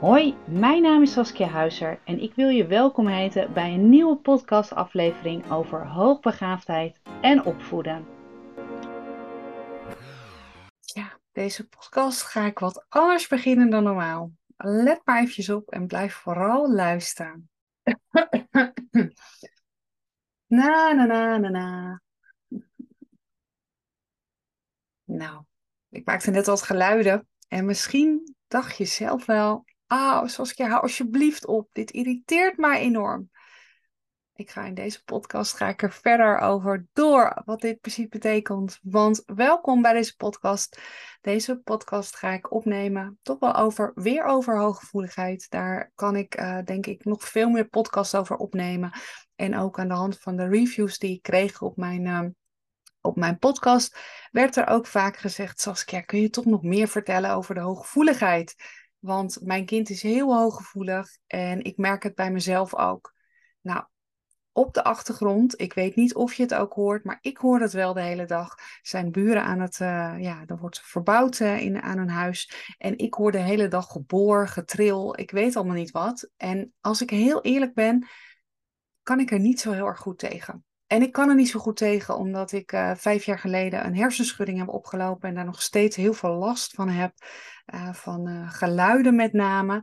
Hoi, mijn naam is Saskia Huizer en ik wil je welkom heten bij een nieuwe podcastaflevering over hoogbegaafdheid en opvoeden. Ja, deze podcast ga ik wat anders beginnen dan normaal. Let maar eventjes op en blijf vooral luisteren. na, na, na, na, na. Nou, ik maakte net wat geluiden en misschien dacht je zelf wel, Ah, Saskia, hou alsjeblieft op. Dit irriteert mij enorm. Ik ga in deze podcast ga ik er verder over door wat dit precies betekent. Want welkom bij deze podcast. Deze podcast ga ik opnemen toch wel over, weer over hooggevoeligheid. Daar kan ik uh, denk ik nog veel meer podcasts over opnemen. En ook aan de hand van de reviews die ik kreeg op mijn, uh, op mijn podcast werd er ook vaak gezegd, Saskia, kun je toch nog meer vertellen over de hooggevoeligheid? Want mijn kind is heel hooggevoelig en ik merk het bij mezelf ook. Nou, op de achtergrond, ik weet niet of je het ook hoort, maar ik hoor het wel de hele dag. Zijn buren aan het, uh, ja, er wordt verbouwd uh, in, aan een huis. En ik hoor de hele dag geboor, getril, ik weet allemaal niet wat. En als ik heel eerlijk ben, kan ik er niet zo heel erg goed tegen. En ik kan er niet zo goed tegen, omdat ik uh, vijf jaar geleden een hersenschudding heb opgelopen en daar nog steeds heel veel last van heb. Uh, van uh, geluiden met name.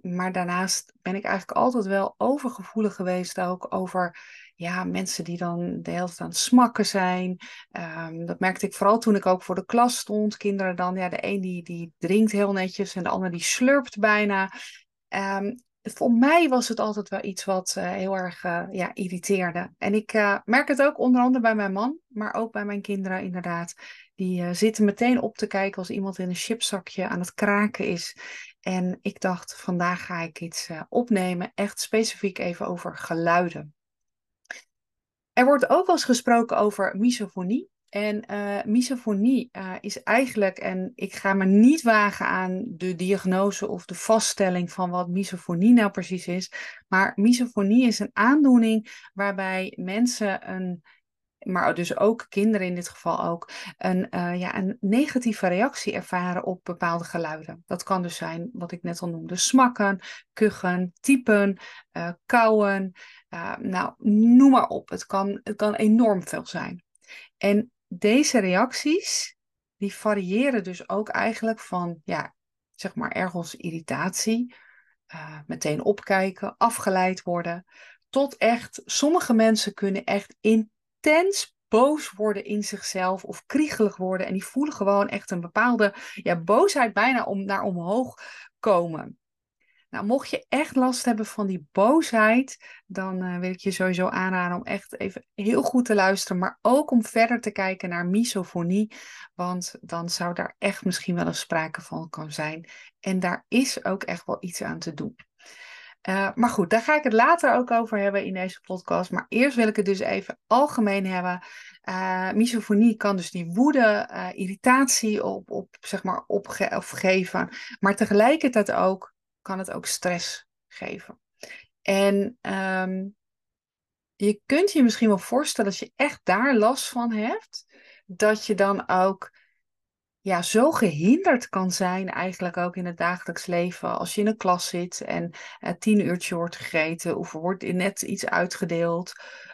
maar daarnaast ben ik eigenlijk altijd wel overgevoelig geweest ook over ja, mensen die dan de hele tijd aan het smakken zijn. Um, dat merkte ik vooral toen ik ook voor de klas stond. Kinderen dan, ja, de een die, die drinkt heel netjes en de ander die slurpt bijna. Um, voor mij was het altijd wel iets wat uh, heel erg uh, ja, irriteerde. En ik uh, merk het ook onder andere bij mijn man, maar ook bij mijn kinderen inderdaad. Die zitten meteen op te kijken als iemand in een chipzakje aan het kraken is. En ik dacht, vandaag ga ik iets opnemen, echt specifiek even over geluiden. Er wordt ook wel eens gesproken over misofonie. En uh, misofonie uh, is eigenlijk, en ik ga me niet wagen aan de diagnose of de vaststelling van wat misofonie nou precies is, maar misofonie is een aandoening waarbij mensen een, maar dus ook kinderen in dit geval ook, een, uh, ja, een negatieve reactie ervaren op bepaalde geluiden. Dat kan dus zijn wat ik net al noemde, smakken, kuchen, typen, kauwen, nou noem maar op. Het kan, het kan enorm veel zijn. En deze reacties, die variëren dus ook eigenlijk van, ja, zeg maar ergens irritatie, uh, meteen opkijken, afgeleid worden, tot echt, sommige mensen kunnen echt intens boos worden in zichzelf of kriegelig worden en die voelen gewoon echt een bepaalde ja, boosheid bijna om naar omhoog komen. Nou, mocht je echt last hebben van die boosheid, dan uh, wil ik je sowieso aanraden om echt even heel goed te luisteren, maar ook om verder te kijken naar misofonie, want dan zou daar echt misschien wel een sprake van kan zijn. En daar is ook echt wel iets aan te doen. Uh, maar goed, daar ga ik het later ook over hebben in deze podcast. Maar eerst wil ik het dus even algemeen hebben. Uh, misofonie kan dus die woede, irritatie op, op, zeg maar, opgeven. Maar tegelijkertijd ook kan het ook stress geven. En um, je kunt je misschien wel voorstellen als je echt daar last van hebt, dat je dan ook ja, zo gehinderd kan zijn, eigenlijk ook in het dagelijks leven. Als je in een klas zit en uh, tien uurtje wordt gegeten, of wordt net iets uitgedeeld.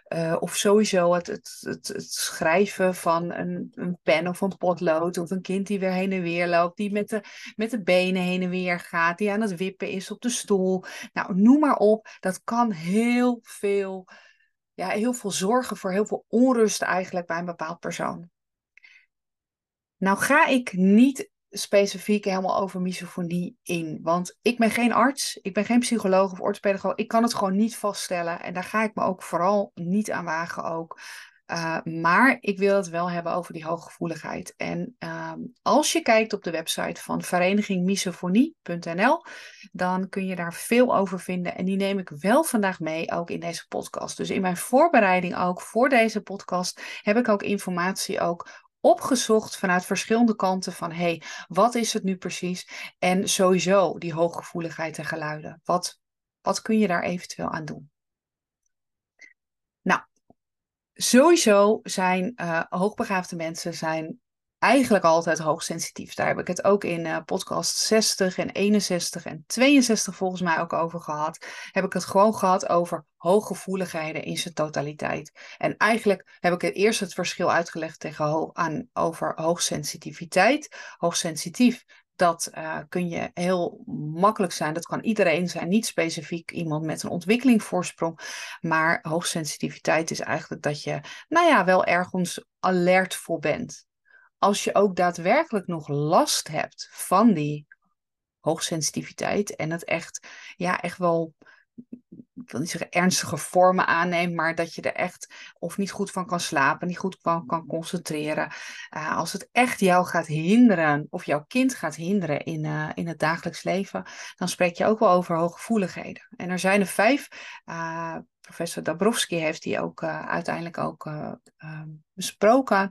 Uh, of sowieso het, het, het, het, schrijven van een, een pen of een potlood. Of een kind die weer heen en weer loopt. Die met de, met de benen heen en weer gaat. Die aan het wippen is op de stoel. Nou, noem maar op. Dat kan heel veel, ja, heel veel zorgen voor heel veel onrust eigenlijk bij een bepaald persoon. Nou ga ik niet specifiek helemaal over misofonie in. Want ik ben geen arts, ik ben geen psycholoog of orthopedagoog. Ik kan het gewoon niet vaststellen. En daar ga ik me ook vooral niet aan wagen ook. Uh, maar ik wil het wel hebben over die hooggevoeligheid. En uh, als je kijkt op de website van verenigingmisofonie.nl, dan kun je daar veel over vinden. En die neem ik wel vandaag mee, ook in deze podcast. Dus in mijn voorbereiding ook voor deze podcast heb ik ook informatie ook opgezocht vanuit verschillende kanten van hey, wat is het nu precies? En sowieso die hooggevoeligheid en geluiden. Wat, wat kun je daar eventueel aan doen? Nou, sowieso zijn uh, hoogbegaafde mensen zijn eigenlijk altijd hoogsensitief. Daar heb ik het ook in uh, podcast 60 en 61 en 62 volgens mij ook over gehad. Heb ik het gewoon gehad over hooggevoeligheden in zijn totaliteit. En eigenlijk heb ik het eerst het verschil uitgelegd tegen aan, over hoogsensitiviteit. Hoogsensitief, dat uh, kun je heel makkelijk zijn. Dat kan iedereen zijn, niet specifiek iemand met een ontwikkelingsvoorsprong. Maar hoogsensitiviteit is eigenlijk dat je, nou ja, wel ergens alert voor bent als je ook daadwerkelijk nog last hebt van die hoogsensitiviteit en het echt, ja, echt wel, ik wil niet zeggen ernstige vormen aanneemt, maar dat je er echt of niet goed van kan slapen, niet goed van kan concentreren. Uh, als het echt jou gaat hinderen, of jouw kind gaat hinderen in, uh, in het dagelijks leven, dan spreek je ook wel over hooggevoeligheden. En er zijn er vijf. Uh, professor Dabrowski heeft die ook uiteindelijk ook besproken.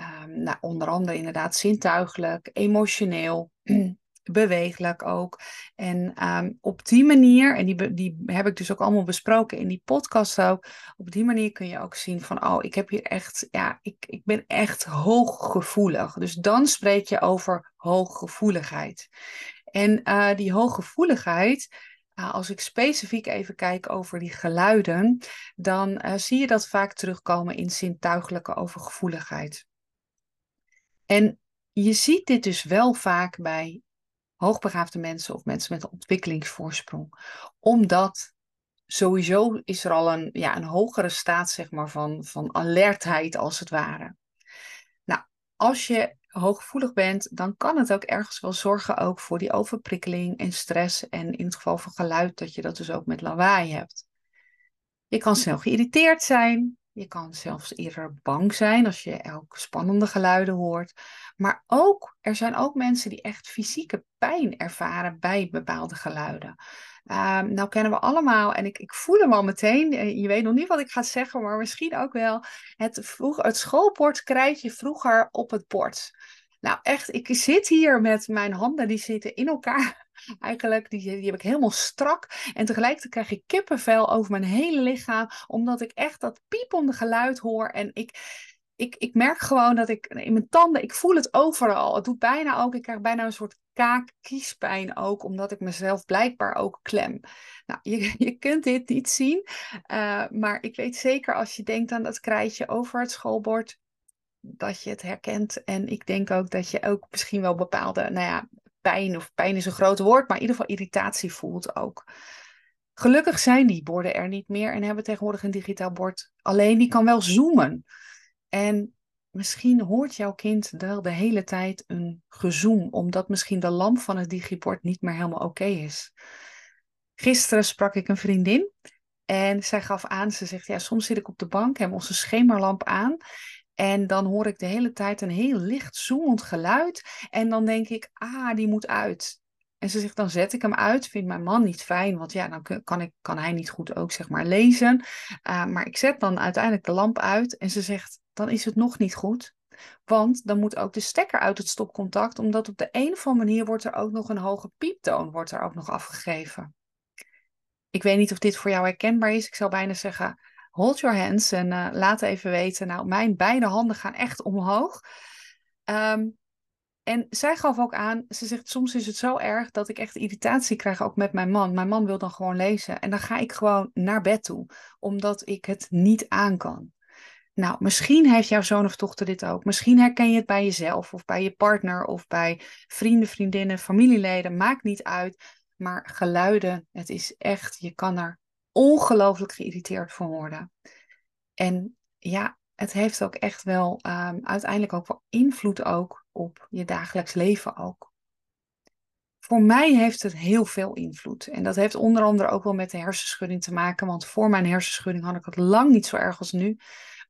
Um, nou, onder andere inderdaad zintuigelijk, emotioneel, beweeglijk ook. En um, op die manier, en die, die heb ik dus ook allemaal besproken in die podcast ook, op die manier kun je ook zien van, oh, ik heb hier echt, ja, ik, ik ben echt hooggevoelig. Dus dan spreek je over hooggevoeligheid. En uh, die hooggevoeligheid, uh, als ik specifiek even kijk over die geluiden, dan uh, zie je dat vaak terugkomen in zintuigelijke overgevoeligheid. En je ziet dit dus wel vaak bij hoogbegaafde mensen of mensen met een ontwikkelingsvoorsprong. Omdat sowieso is er al een, ja, een hogere staat zeg maar, van, van alertheid als het ware. Nou, als je hooggevoelig bent, dan kan het ook ergens wel zorgen ook voor die overprikkeling en stress. En in het geval van geluid, dat je dat dus ook met lawaai hebt. Je kan snel geïrriteerd zijn. Je kan zelfs eerder bang zijn als je elk spannende geluiden hoort. Maar ook, er zijn ook mensen die echt fysieke pijn ervaren bij bepaalde geluiden. Um, nou kennen we allemaal, en ik, ik voel hem al meteen, eh, je weet nog niet wat ik ga zeggen, maar misschien ook wel, het, vroeg, het schoolbord krijg je vroeger op het bord. Nou echt, ik zit hier met mijn handen, die zitten in elkaar Eigenlijk, die, die heb ik helemaal strak. En tegelijkertijd krijg ik kippenvel over mijn hele lichaam. Omdat ik echt dat piepende geluid hoor. En ik, ik, ik merk gewoon dat ik in mijn tanden, ik voel het overal. Het doet bijna ook, ik krijg bijna een soort kaak-kiespijn ook. Omdat ik mezelf blijkbaar ook klem. Nou, je, je kunt dit niet zien. Uh, maar ik weet zeker als je denkt aan dat krijtje over het schoolbord dat je het herkent. En ik denk ook dat je ook misschien wel bepaalde, nou ja, pijn, of pijn is een groot woord, maar in ieder geval irritatie voelt ook. Gelukkig zijn die borden er niet meer en hebben tegenwoordig een digitaal bord. Alleen die kan wel zoomen. En misschien hoort jouw kind wel de hele tijd een gezoom, omdat misschien de lamp van het digibord niet meer helemaal oké is. Gisteren sprak ik een vriendin en zij gaf aan, ze zegt, ja, soms zit ik op de bank, heb onze schemerlamp aan en dan hoor ik de hele tijd een heel licht zoemend geluid. En dan denk ik, ah, die moet uit. En ze zegt, dan zet ik hem uit. Vindt mijn man niet fijn, want ja, dan kan, ik, kan hij niet goed ook zeg maar lezen. Uh, maar ik zet dan uiteindelijk de lamp uit. En ze zegt, dan is het nog niet goed. Want dan moet ook de stekker uit het stopcontact. Omdat op de een of andere manier wordt er ook nog een hoge pieptoon wordt er ook nog afgegeven. Ik weet niet of dit voor jou herkenbaar is. Ik zou bijna zeggen, hold your hands en uh, laat even weten. Nou, mijn beide handen gaan echt omhoog. Um, en zij gaf ook aan, ze zegt soms is het zo erg dat ik echt irritatie krijg ook met mijn man. Mijn man wil dan gewoon lezen en dan ga ik gewoon naar bed toe, omdat ik het niet aan kan. Nou, misschien heeft jouw zoon of dochter dit ook. Misschien herken je het bij jezelf of bij je partner of bij vrienden, vriendinnen, familieleden. Maakt niet uit. Maar geluiden, het is echt, je kan er ongelooflijk geïrriteerd van worden. En ja, het heeft ook echt wel um, uiteindelijk ook wel invloed ook op je dagelijks leven ook. Voor mij heeft het heel veel invloed. En dat heeft onder andere ook wel met de hersenschudding te maken. Want voor mijn hersenschudding had ik het lang niet zo erg als nu.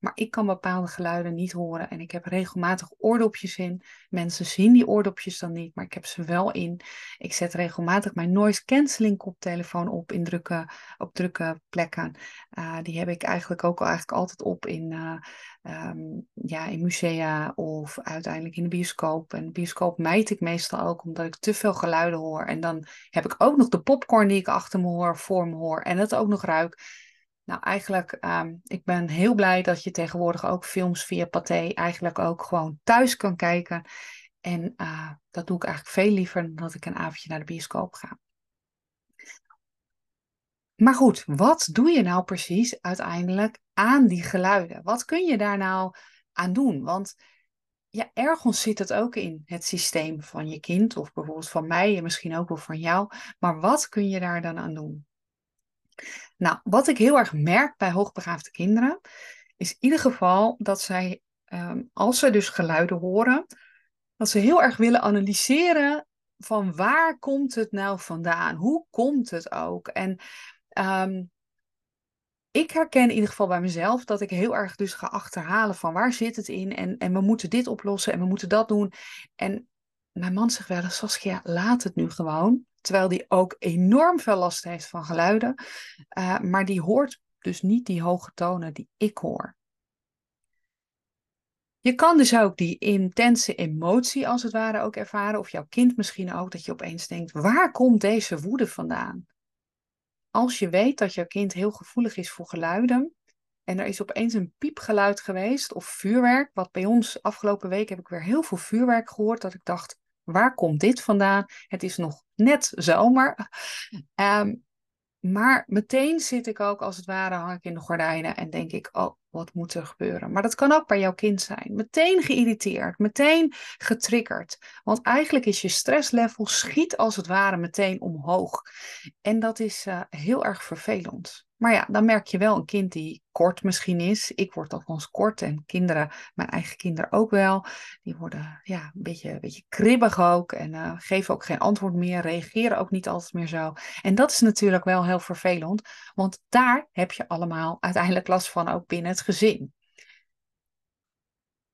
Maar ik kan bepaalde geluiden niet horen. En ik heb regelmatig oordopjes in. Mensen zien die oordopjes dan niet, maar ik heb ze wel in. Ik zet regelmatig mijn noise cancelling koptelefoon op in drukke, op drukke plekken. Uh, die heb ik eigenlijk ook eigenlijk altijd op in, uh, um, ja, in musea of uiteindelijk in de bioscoop. En de bioscoop mijt ik meestal ook omdat ik te veel geluiden hoor. En dan heb ik ook nog de popcorn die ik achter me hoor, voor me hoor en het ook nog ruik Nou, eigenlijk, um, ik ben heel blij dat je tegenwoordig ook films via Pathé eigenlijk ook gewoon thuis kan kijken. En uh, dat doe ik eigenlijk veel liever dan dat ik een avondje naar de bioscoop ga. Maar goed, wat doe je nou precies uiteindelijk aan die geluiden? Wat kun je daar nou aan doen? Want ja, ergens zit het ook in het systeem van je kind, of bijvoorbeeld van mij en misschien ook wel van jou. Maar wat kun je daar dan aan doen? Nou, wat ik heel erg merk bij hoogbegaafde kinderen, is in ieder geval dat zij, ehm, als ze dus geluiden horen, dat ze heel erg willen analyseren van waar komt het nou vandaan? Hoe komt het ook? En ehm, ik herken in ieder geval bij mezelf dat ik heel erg dus ga achterhalen van waar zit het in en, en we moeten dit oplossen en we moeten dat doen. En mijn man zegt wel eens, Saskia, laat het nu gewoon. Terwijl die ook enorm veel last heeft van geluiden. Uh, maar die hoort dus niet die hoge tonen die ik hoor. Je kan dus ook die intense emotie als het ware ook ervaren. Of jouw kind misschien ook, dat je opeens denkt, waar komt deze woede vandaan? Als je weet dat jouw kind heel gevoelig is voor geluiden. En er is opeens een piepgeluid geweest of vuurwerk. Wat bij ons afgelopen week heb ik weer heel veel vuurwerk gehoord. Dat ik dacht, waar komt dit vandaan? Het is nog net zomer. Um, maar meteen zit ik ook, als het ware, hang ik in de gordijnen en denk ik, oh, wat moet er gebeuren? Maar dat kan ook bij jouw kind zijn. Meteen geïrriteerd, meteen getriggerd. Want eigenlijk is je stresslevel schiet als het ware meteen omhoog. En dat is uh, heel erg vervelend. Maar ja, dan merk je wel een kind die kort misschien is. Ik word alvast kort en kinderen, mijn eigen kinderen ook wel. Die worden ja, een, beetje, een beetje kribbig ook en uh, geven ook geen antwoord meer, reageren ook niet altijd meer zo. En dat is natuurlijk wel heel vervelend, want daar heb je allemaal uiteindelijk last van, ook binnen het gezin.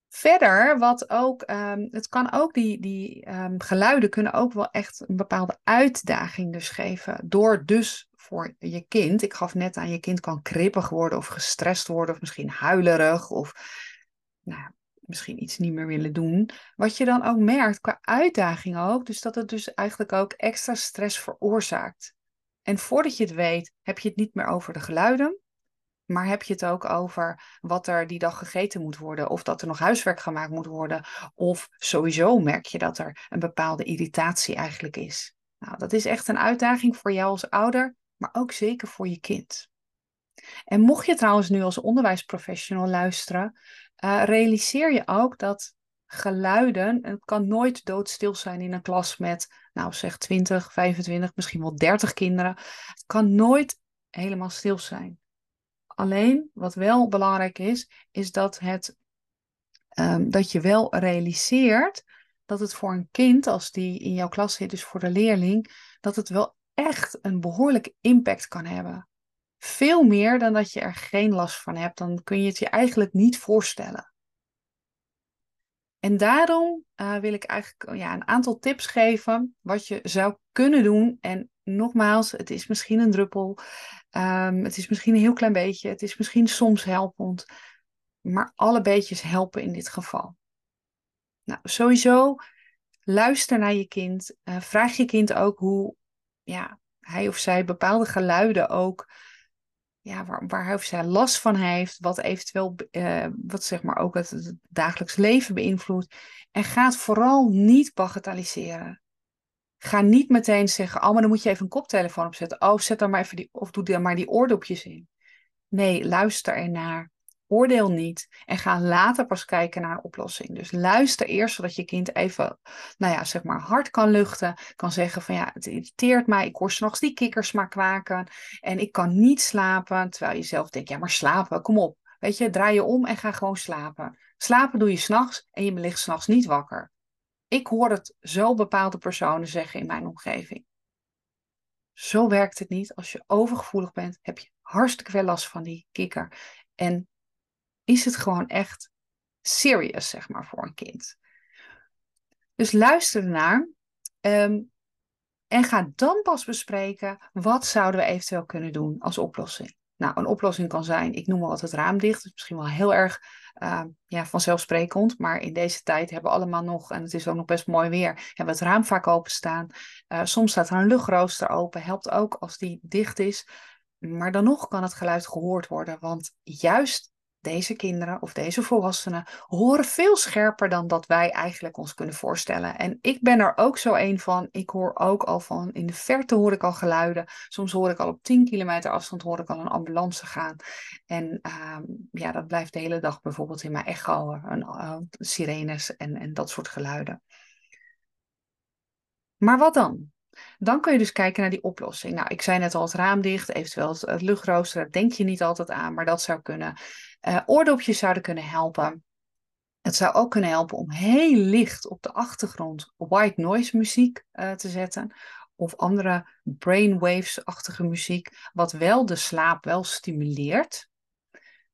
Verder, wat ook, um, het kan ook, die, die um, geluiden kunnen ook wel echt een bepaalde uitdaging dus geven. Door dus voor je kind. Ik gaf net aan, je kind kan krippig worden of gestrest worden of misschien huilerig of nou, misschien iets niet meer willen doen. Wat je dan ook merkt qua uitdaging ook, dus dat het dus eigenlijk ook extra stress veroorzaakt. En voordat je het weet, heb je het niet meer over de geluiden, maar heb je het ook over wat er die dag gegeten moet worden, of dat er nog huiswerk gemaakt moet worden, of sowieso merk je dat er een bepaalde irritatie eigenlijk is. Nou, dat is echt een uitdaging voor jou als ouder maar ook zeker voor je kind. En mocht je trouwens nu als onderwijsprofessional luisteren, uh, realiseer je ook dat geluiden, het kan nooit doodstil zijn in een klas met, nou zeg 20, 25, misschien wel 30 kinderen. Het kan nooit helemaal stil zijn. Alleen wat wel belangrijk is, is dat, het, um, dat je wel realiseert dat het voor een kind, als die in jouw klas zit, dus voor de leerling, dat het wel echt een behoorlijke impact kan hebben. Veel meer dan dat je er geen last van hebt. Dan kun je het je eigenlijk niet voorstellen. En daarom uh, wil ik eigenlijk ja, een aantal tips geven wat je zou kunnen doen. En nogmaals, het is misschien een druppel. Um, het is misschien een heel klein beetje. Het is misschien soms helpend. Maar alle beetjes helpen in dit geval. Nou, sowieso luister naar je kind. Uh, vraag je kind ook hoe ja, hij of zij bepaalde geluiden ook, ja, waar, waar hij of zij last van heeft, wat eventueel, uh, wat zeg maar ook het, het dagelijks leven beïnvloedt. En ga het vooral niet bagatelliseren. Ga niet meteen zeggen, oh, maar dan moet je even een koptelefoon opzetten. Oh, zet dan maar even die, of doe dan maar die oordopjes in. Nee, luister ernaar. Oordeel niet en ga later pas kijken naar een oplossing. Dus luister eerst zodat je kind even, nou ja, zeg maar hard kan luchten. Kan zeggen van ja, het irriteert mij, ik hoor s'nachts die kikkers maar kwaken en ik kan niet slapen. Terwijl je zelf denkt, ja maar slapen, kom op. Weet je, draai je om en ga gewoon slapen. Slapen doe je s'nachts en je ligt s'nachts niet wakker. Ik hoor het zo bepaalde personen zeggen in mijn omgeving. Zo werkt het niet. Als je overgevoelig bent, heb je hartstikke veel last van die kikker. En is het gewoon echt serious, zeg maar, voor een kind. Dus luister ernaar um, en ga dan pas bespreken wat zouden we eventueel kunnen doen als oplossing. Nou, een oplossing kan zijn, ik noem wel wat het raam dicht, is misschien wel heel erg uh, ja, vanzelfsprekend, maar in deze tijd hebben we allemaal nog, en het is ook nog best mooi weer, hebben we het raam vaak openstaan. Uh, soms staat er een luchtrooster open, helpt ook als die dicht is. Maar dan nog kan het geluid gehoord worden, want juist deze kinderen of deze volwassenen horen veel scherper dan dat wij eigenlijk ons kunnen voorstellen. En ik ben er ook zo een van. Ik hoor ook al van in de verte hoor ik al geluiden. Soms hoor ik al op 10 kilometer afstand hoor ik al een ambulance gaan. En ehm, ja, dat blijft de hele dag bijvoorbeeld in mijn echo, een, uh, sirenes en, en dat soort geluiden. Maar wat dan? Dan kun je dus kijken naar die oplossing. Nou, ik zei net al het raam dicht, eventueel het luchtrooster, daar denk je niet altijd aan, maar dat zou kunnen. Uh, oordopjes zouden kunnen helpen. Het zou ook kunnen helpen om heel licht op de achtergrond white noise muziek uh, te zetten. Of andere brainwaves-achtige muziek, wat wel de slaap wel stimuleert.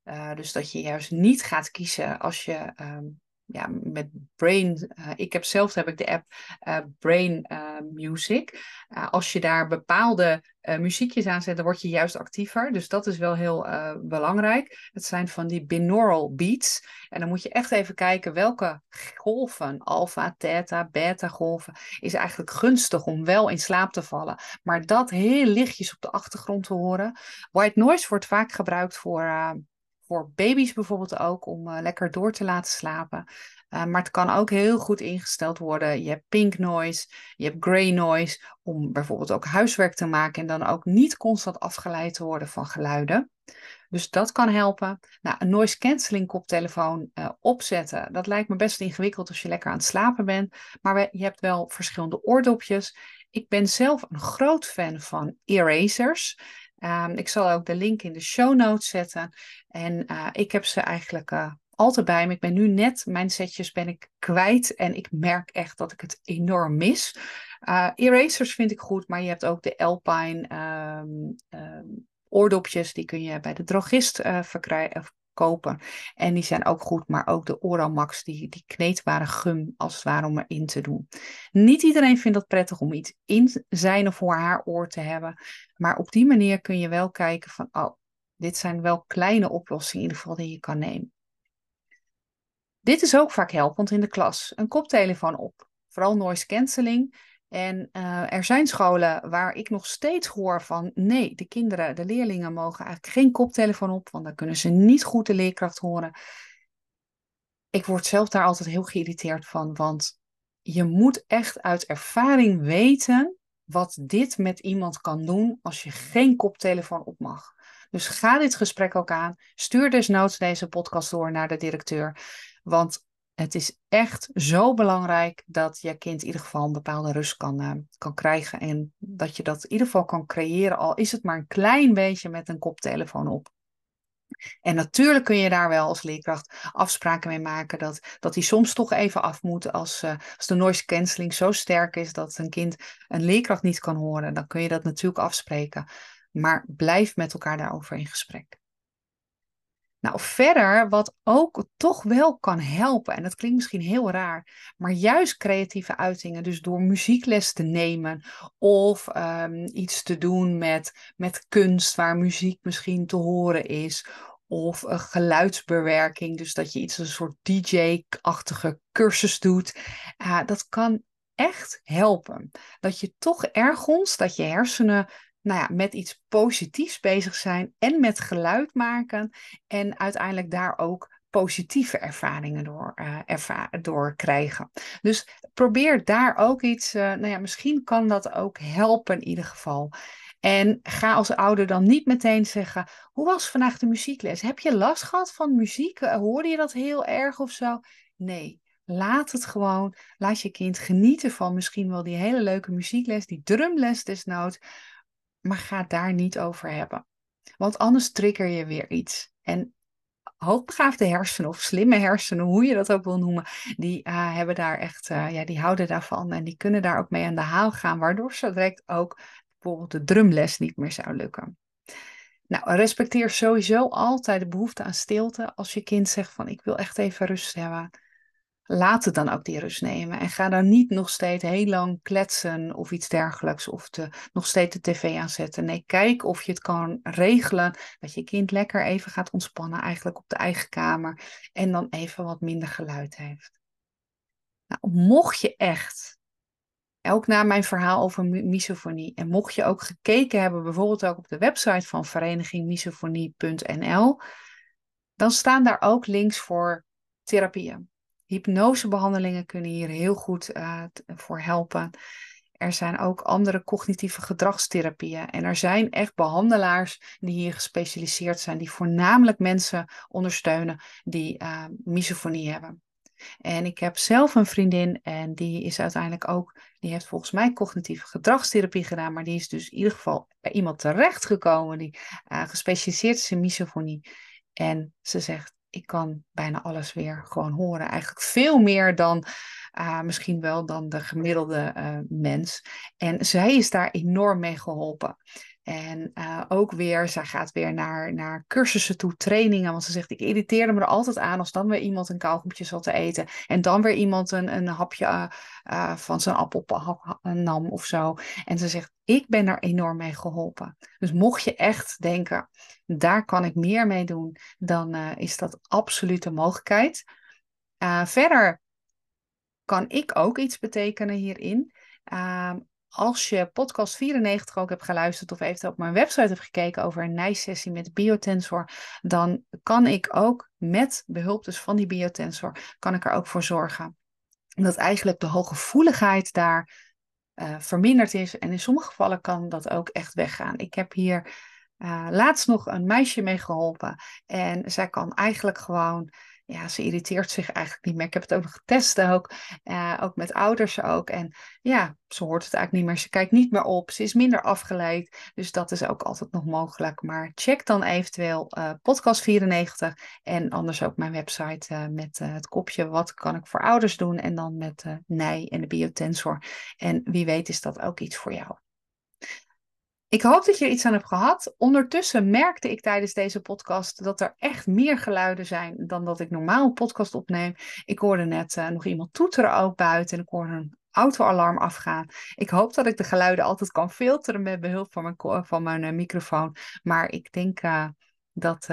Uh, dus dat je juist niet gaat kiezen als je um, ja, met Brain. Uh, ik heb zelf heb ik de app uh, Brain uh, Music. als je daar bepaalde muziekjes aan zet, dan word je juist actiever. Dus dat is wel heel belangrijk. Het zijn van die binaural beats. En dan moet je echt even kijken welke golven, alfa, theta, beta golven, is eigenlijk gunstig om wel in slaap te vallen. Maar dat heel lichtjes op de achtergrond te horen. White noise wordt vaak gebruikt voor voor baby's bijvoorbeeld ook om uh, lekker door te laten slapen. Uh, maar het kan ook heel goed ingesteld worden. Je hebt pink noise, je hebt grey noise, om bijvoorbeeld ook huiswerk te maken en dan ook niet constant afgeleid te worden van geluiden. Dus dat kan helpen. Nou, een noise cancelling koptelefoon uh, opzetten, dat lijkt me best ingewikkeld als je lekker aan het slapen bent. Maar je hebt wel verschillende oordopjes. Ik ben zelf een groot fan van erasers. Um, ik zal ook de link in de show notes zetten. En uh, ik heb ze eigenlijk uh, altijd bij me. Ik ben nu net, mijn setjes ben ik kwijt. En ik merk echt dat ik het enorm mis. Uh, erasers vind ik goed, maar je hebt ook de Alpine um, um, oordopjes. Die kun je bij de drogist verkrijgen kopen. En die zijn ook goed, maar ook de Oramax, die, die kneedbare gum als het ware om erin te doen. Niet iedereen vindt dat prettig om iets in zijn of voor haar oor te hebben. Maar op die manier kun je wel kijken van, oh, dit zijn wel kleine oplossingen in ieder geval die je kan nemen. Dit is ook vaak helpend in de klas. Een koptelefoon op. Vooral noise cancelling. En uh, er zijn scholen waar ik nog steeds hoor van nee, de kinderen, de leerlingen mogen eigenlijk geen koptelefoon op, want dan kunnen ze niet goed de leerkracht horen. Ik word zelf daar altijd heel geïrriteerd van, want je moet echt uit ervaring weten wat dit met iemand kan doen als je geen koptelefoon op mag. Dus ga dit gesprek ook aan. Stuur desnoods deze podcast door naar de directeur. Want het is echt zo belangrijk dat je kind in ieder geval een bepaalde rust kan, uh, kan krijgen. En dat je dat in ieder geval kan creëren, al is het maar een klein beetje met een koptelefoon op. En natuurlijk kun je daar wel als leerkracht afspraken mee maken dat, dat die soms toch even af moet als, uh, als de noise cancelling zo sterk is dat een kind een leerkracht niet kan horen. Dan kun je dat natuurlijk afspreken. Maar blijf met elkaar daarover in gesprek. Nou, verder, wat ook toch wel kan helpen, en dat klinkt misschien heel raar, maar juist creatieve uitingen, dus door muziekles te nemen of um, iets te doen met, met kunst waar muziek misschien te horen is, of een geluidsbewerking, dus dat je iets een soort DJ-achtige cursus doet, uh, dat kan echt helpen. Dat je toch ergens, dat je hersenen nou ja, met iets positiefs bezig zijn en met geluid maken. En uiteindelijk daar ook positieve ervaringen door, uh, erva door krijgen. Dus probeer daar ook iets, uh, nou ja, misschien kan dat ook helpen in ieder geval. En ga als ouder dan niet meteen zeggen: Hoe was vandaag de muziekles? Heb je last gehad van muziek? Uh, hoorde je dat heel erg of zo? Nee. Laat het gewoon. Laat je kind genieten van misschien wel die hele leuke muziekles, die drumles desnoods maar ga daar niet over hebben. Want anders trigger je weer iets. En hoogbegaafde hersenen of slimme hersenen, hoe je dat ook wil noemen, die uh, hebben daar echt, uh, ja, die houden daarvan en die kunnen daar ook mee aan de haal gaan, waardoor zo direct ook bijvoorbeeld de drumles niet meer zou lukken. Nou, respecteer sowieso altijd de behoefte aan stilte. Als je kind zegt van ik wil echt even rust hebben, laat het dan ook die rust nemen. En ga dan niet nog steeds heel lang kletsen of iets dergelijks. Of te, nog steeds de tv aanzetten. Nee, kijk of je het kan regelen. Dat je kind lekker even gaat ontspannen. Eigenlijk op de eigen kamer. En dan even wat minder geluid heeft. Nou, mocht je echt Ook na mijn verhaal over misofonie. En mocht je ook gekeken hebben, bijvoorbeeld ook op de website van verenigingmisofonie.nl, dan staan daar ook links voor therapieën. Hypnosebehandelingen kunnen hier heel goed uh, voor helpen. Er zijn ook andere cognitieve gedragstherapieën. En er zijn echt behandelaars die hier gespecialiseerd zijn, die voornamelijk mensen ondersteunen die uh, misofonie hebben. En ik heb zelf een vriendin en die is uiteindelijk ook, die heeft volgens mij cognitieve gedragstherapie gedaan, maar die is dus in ieder geval bij iemand terechtgekomen die uh, gespecialiseerd is in misofonie. En ze zegt, ik kan bijna alles weer gewoon horen. Eigenlijk veel meer dan uh, misschien wel dan de gemiddelde uh, mens. En zij is daar enorm mee geholpen. En uh, ook weer, zij gaat weer naar, naar cursussen toe, trainingen. Want ze zegt, ik irriteerde me er altijd aan als dan weer iemand een kauwgompje zat te eten. En dan weer iemand een, een hapje uh, van zijn appel nam of zo. En ze zegt, ik ben er enorm mee geholpen. Dus mocht je echt denken, daar kan ik meer mee doen, dan is dat absoluut een mogelijkheid. verder kan ik ook iets betekenen hierin. Uh, als je podcast 94 ook hebt geluisterd of eventueel op mijn website hebt gekeken over een nijsessie met biotensor, dan kan ik ook met behulp dus van die biotensor, kan ik er ook voor zorgen dat eigenlijk de hooggevoeligheid daar uh, verminderd is. En in sommige gevallen kan dat ook echt weggaan. Ik heb hier uh, laatst nog een meisje mee geholpen en zij kan eigenlijk gewoon ja, ze irriteert zich eigenlijk niet meer. Ik heb het ook nog getest ook, uh, ook met ouders ook. En ja, ze hoort het eigenlijk niet meer. Ze kijkt niet meer op. Ze is minder afgeleid. Dus dat is ook altijd nog mogelijk. Maar check dan eventueel uh, podcast 94 en anders ook mijn website uh, met het kopje wat kan ik voor ouders doen. En dan met Nij en de biotensor. En wie weet is dat ook iets voor jou. Ik hoop dat je er iets aan hebt gehad. Ondertussen merkte ik tijdens deze podcast dat er echt meer geluiden zijn dan dat ik normaal een podcast opneem. Ik hoorde net uh, nog iemand toeteren ook buiten en ik hoorde een autoalarm afgaan. Ik hoop dat ik de geluiden altijd kan filteren met behulp van mijn, van mijn uh, microfoon. Maar ik denk uh, dat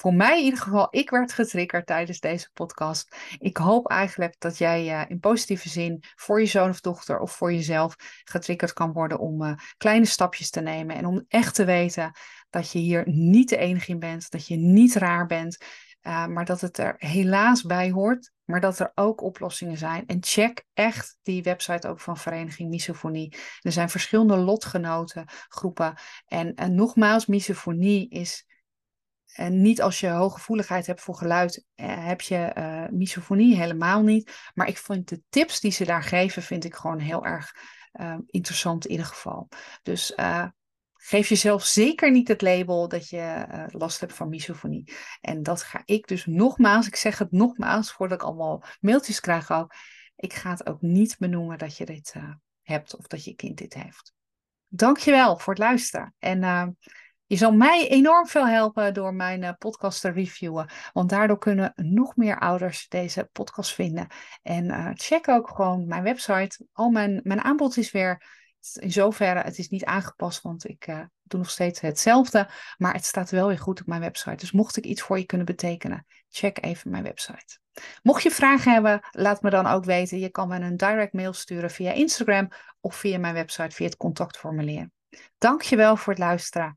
voor mij in ieder geval, ik werd getriggerd tijdens deze podcast. Ik hoop eigenlijk dat jij uh, in positieve zin voor je zoon of dochter of voor jezelf getriggerd kan worden om uh, kleine stapjes te nemen. En om echt te weten dat je hier niet de enige in bent, dat je niet raar bent, uh, maar dat het er helaas bij hoort. Maar dat er ook oplossingen zijn. En check echt die website ook van Vereniging Misofonie. Er zijn verschillende lotgenoten groepen. En, en nogmaals, misofonie is en niet als je hooggevoeligheid hebt voor geluid, eh, heb je uh, misofonie helemaal niet. Maar ik vind de tips die ze daar geven, vind ik gewoon heel erg uh, interessant in ieder geval. Dus geef jezelf zeker niet het label dat je last hebt van misofonie. En dat ga ik dus nogmaals, ik zeg het nogmaals, voordat ik allemaal mailtjes krijg ook. Ik ga het ook niet benoemen dat je dit hebt of dat je kind dit heeft. Dankjewel voor het luisteren. En je zal mij enorm veel helpen door mijn uh, podcast te reviewen. Want daardoor kunnen nog meer ouders deze podcast vinden. En uh, check ook gewoon mijn website. Al mijn, mijn aanbod is weer in zoverre, het is niet aangepast, want ik uh, doe nog steeds hetzelfde. Maar het staat wel weer goed op mijn website. Dus mocht ik iets voor je kunnen betekenen, check even mijn website. Mocht je vragen hebben, laat me dan ook weten. Je kan me een direct mail sturen via Instagram of via mijn website via het contactformulier. Dankjewel voor het luisteren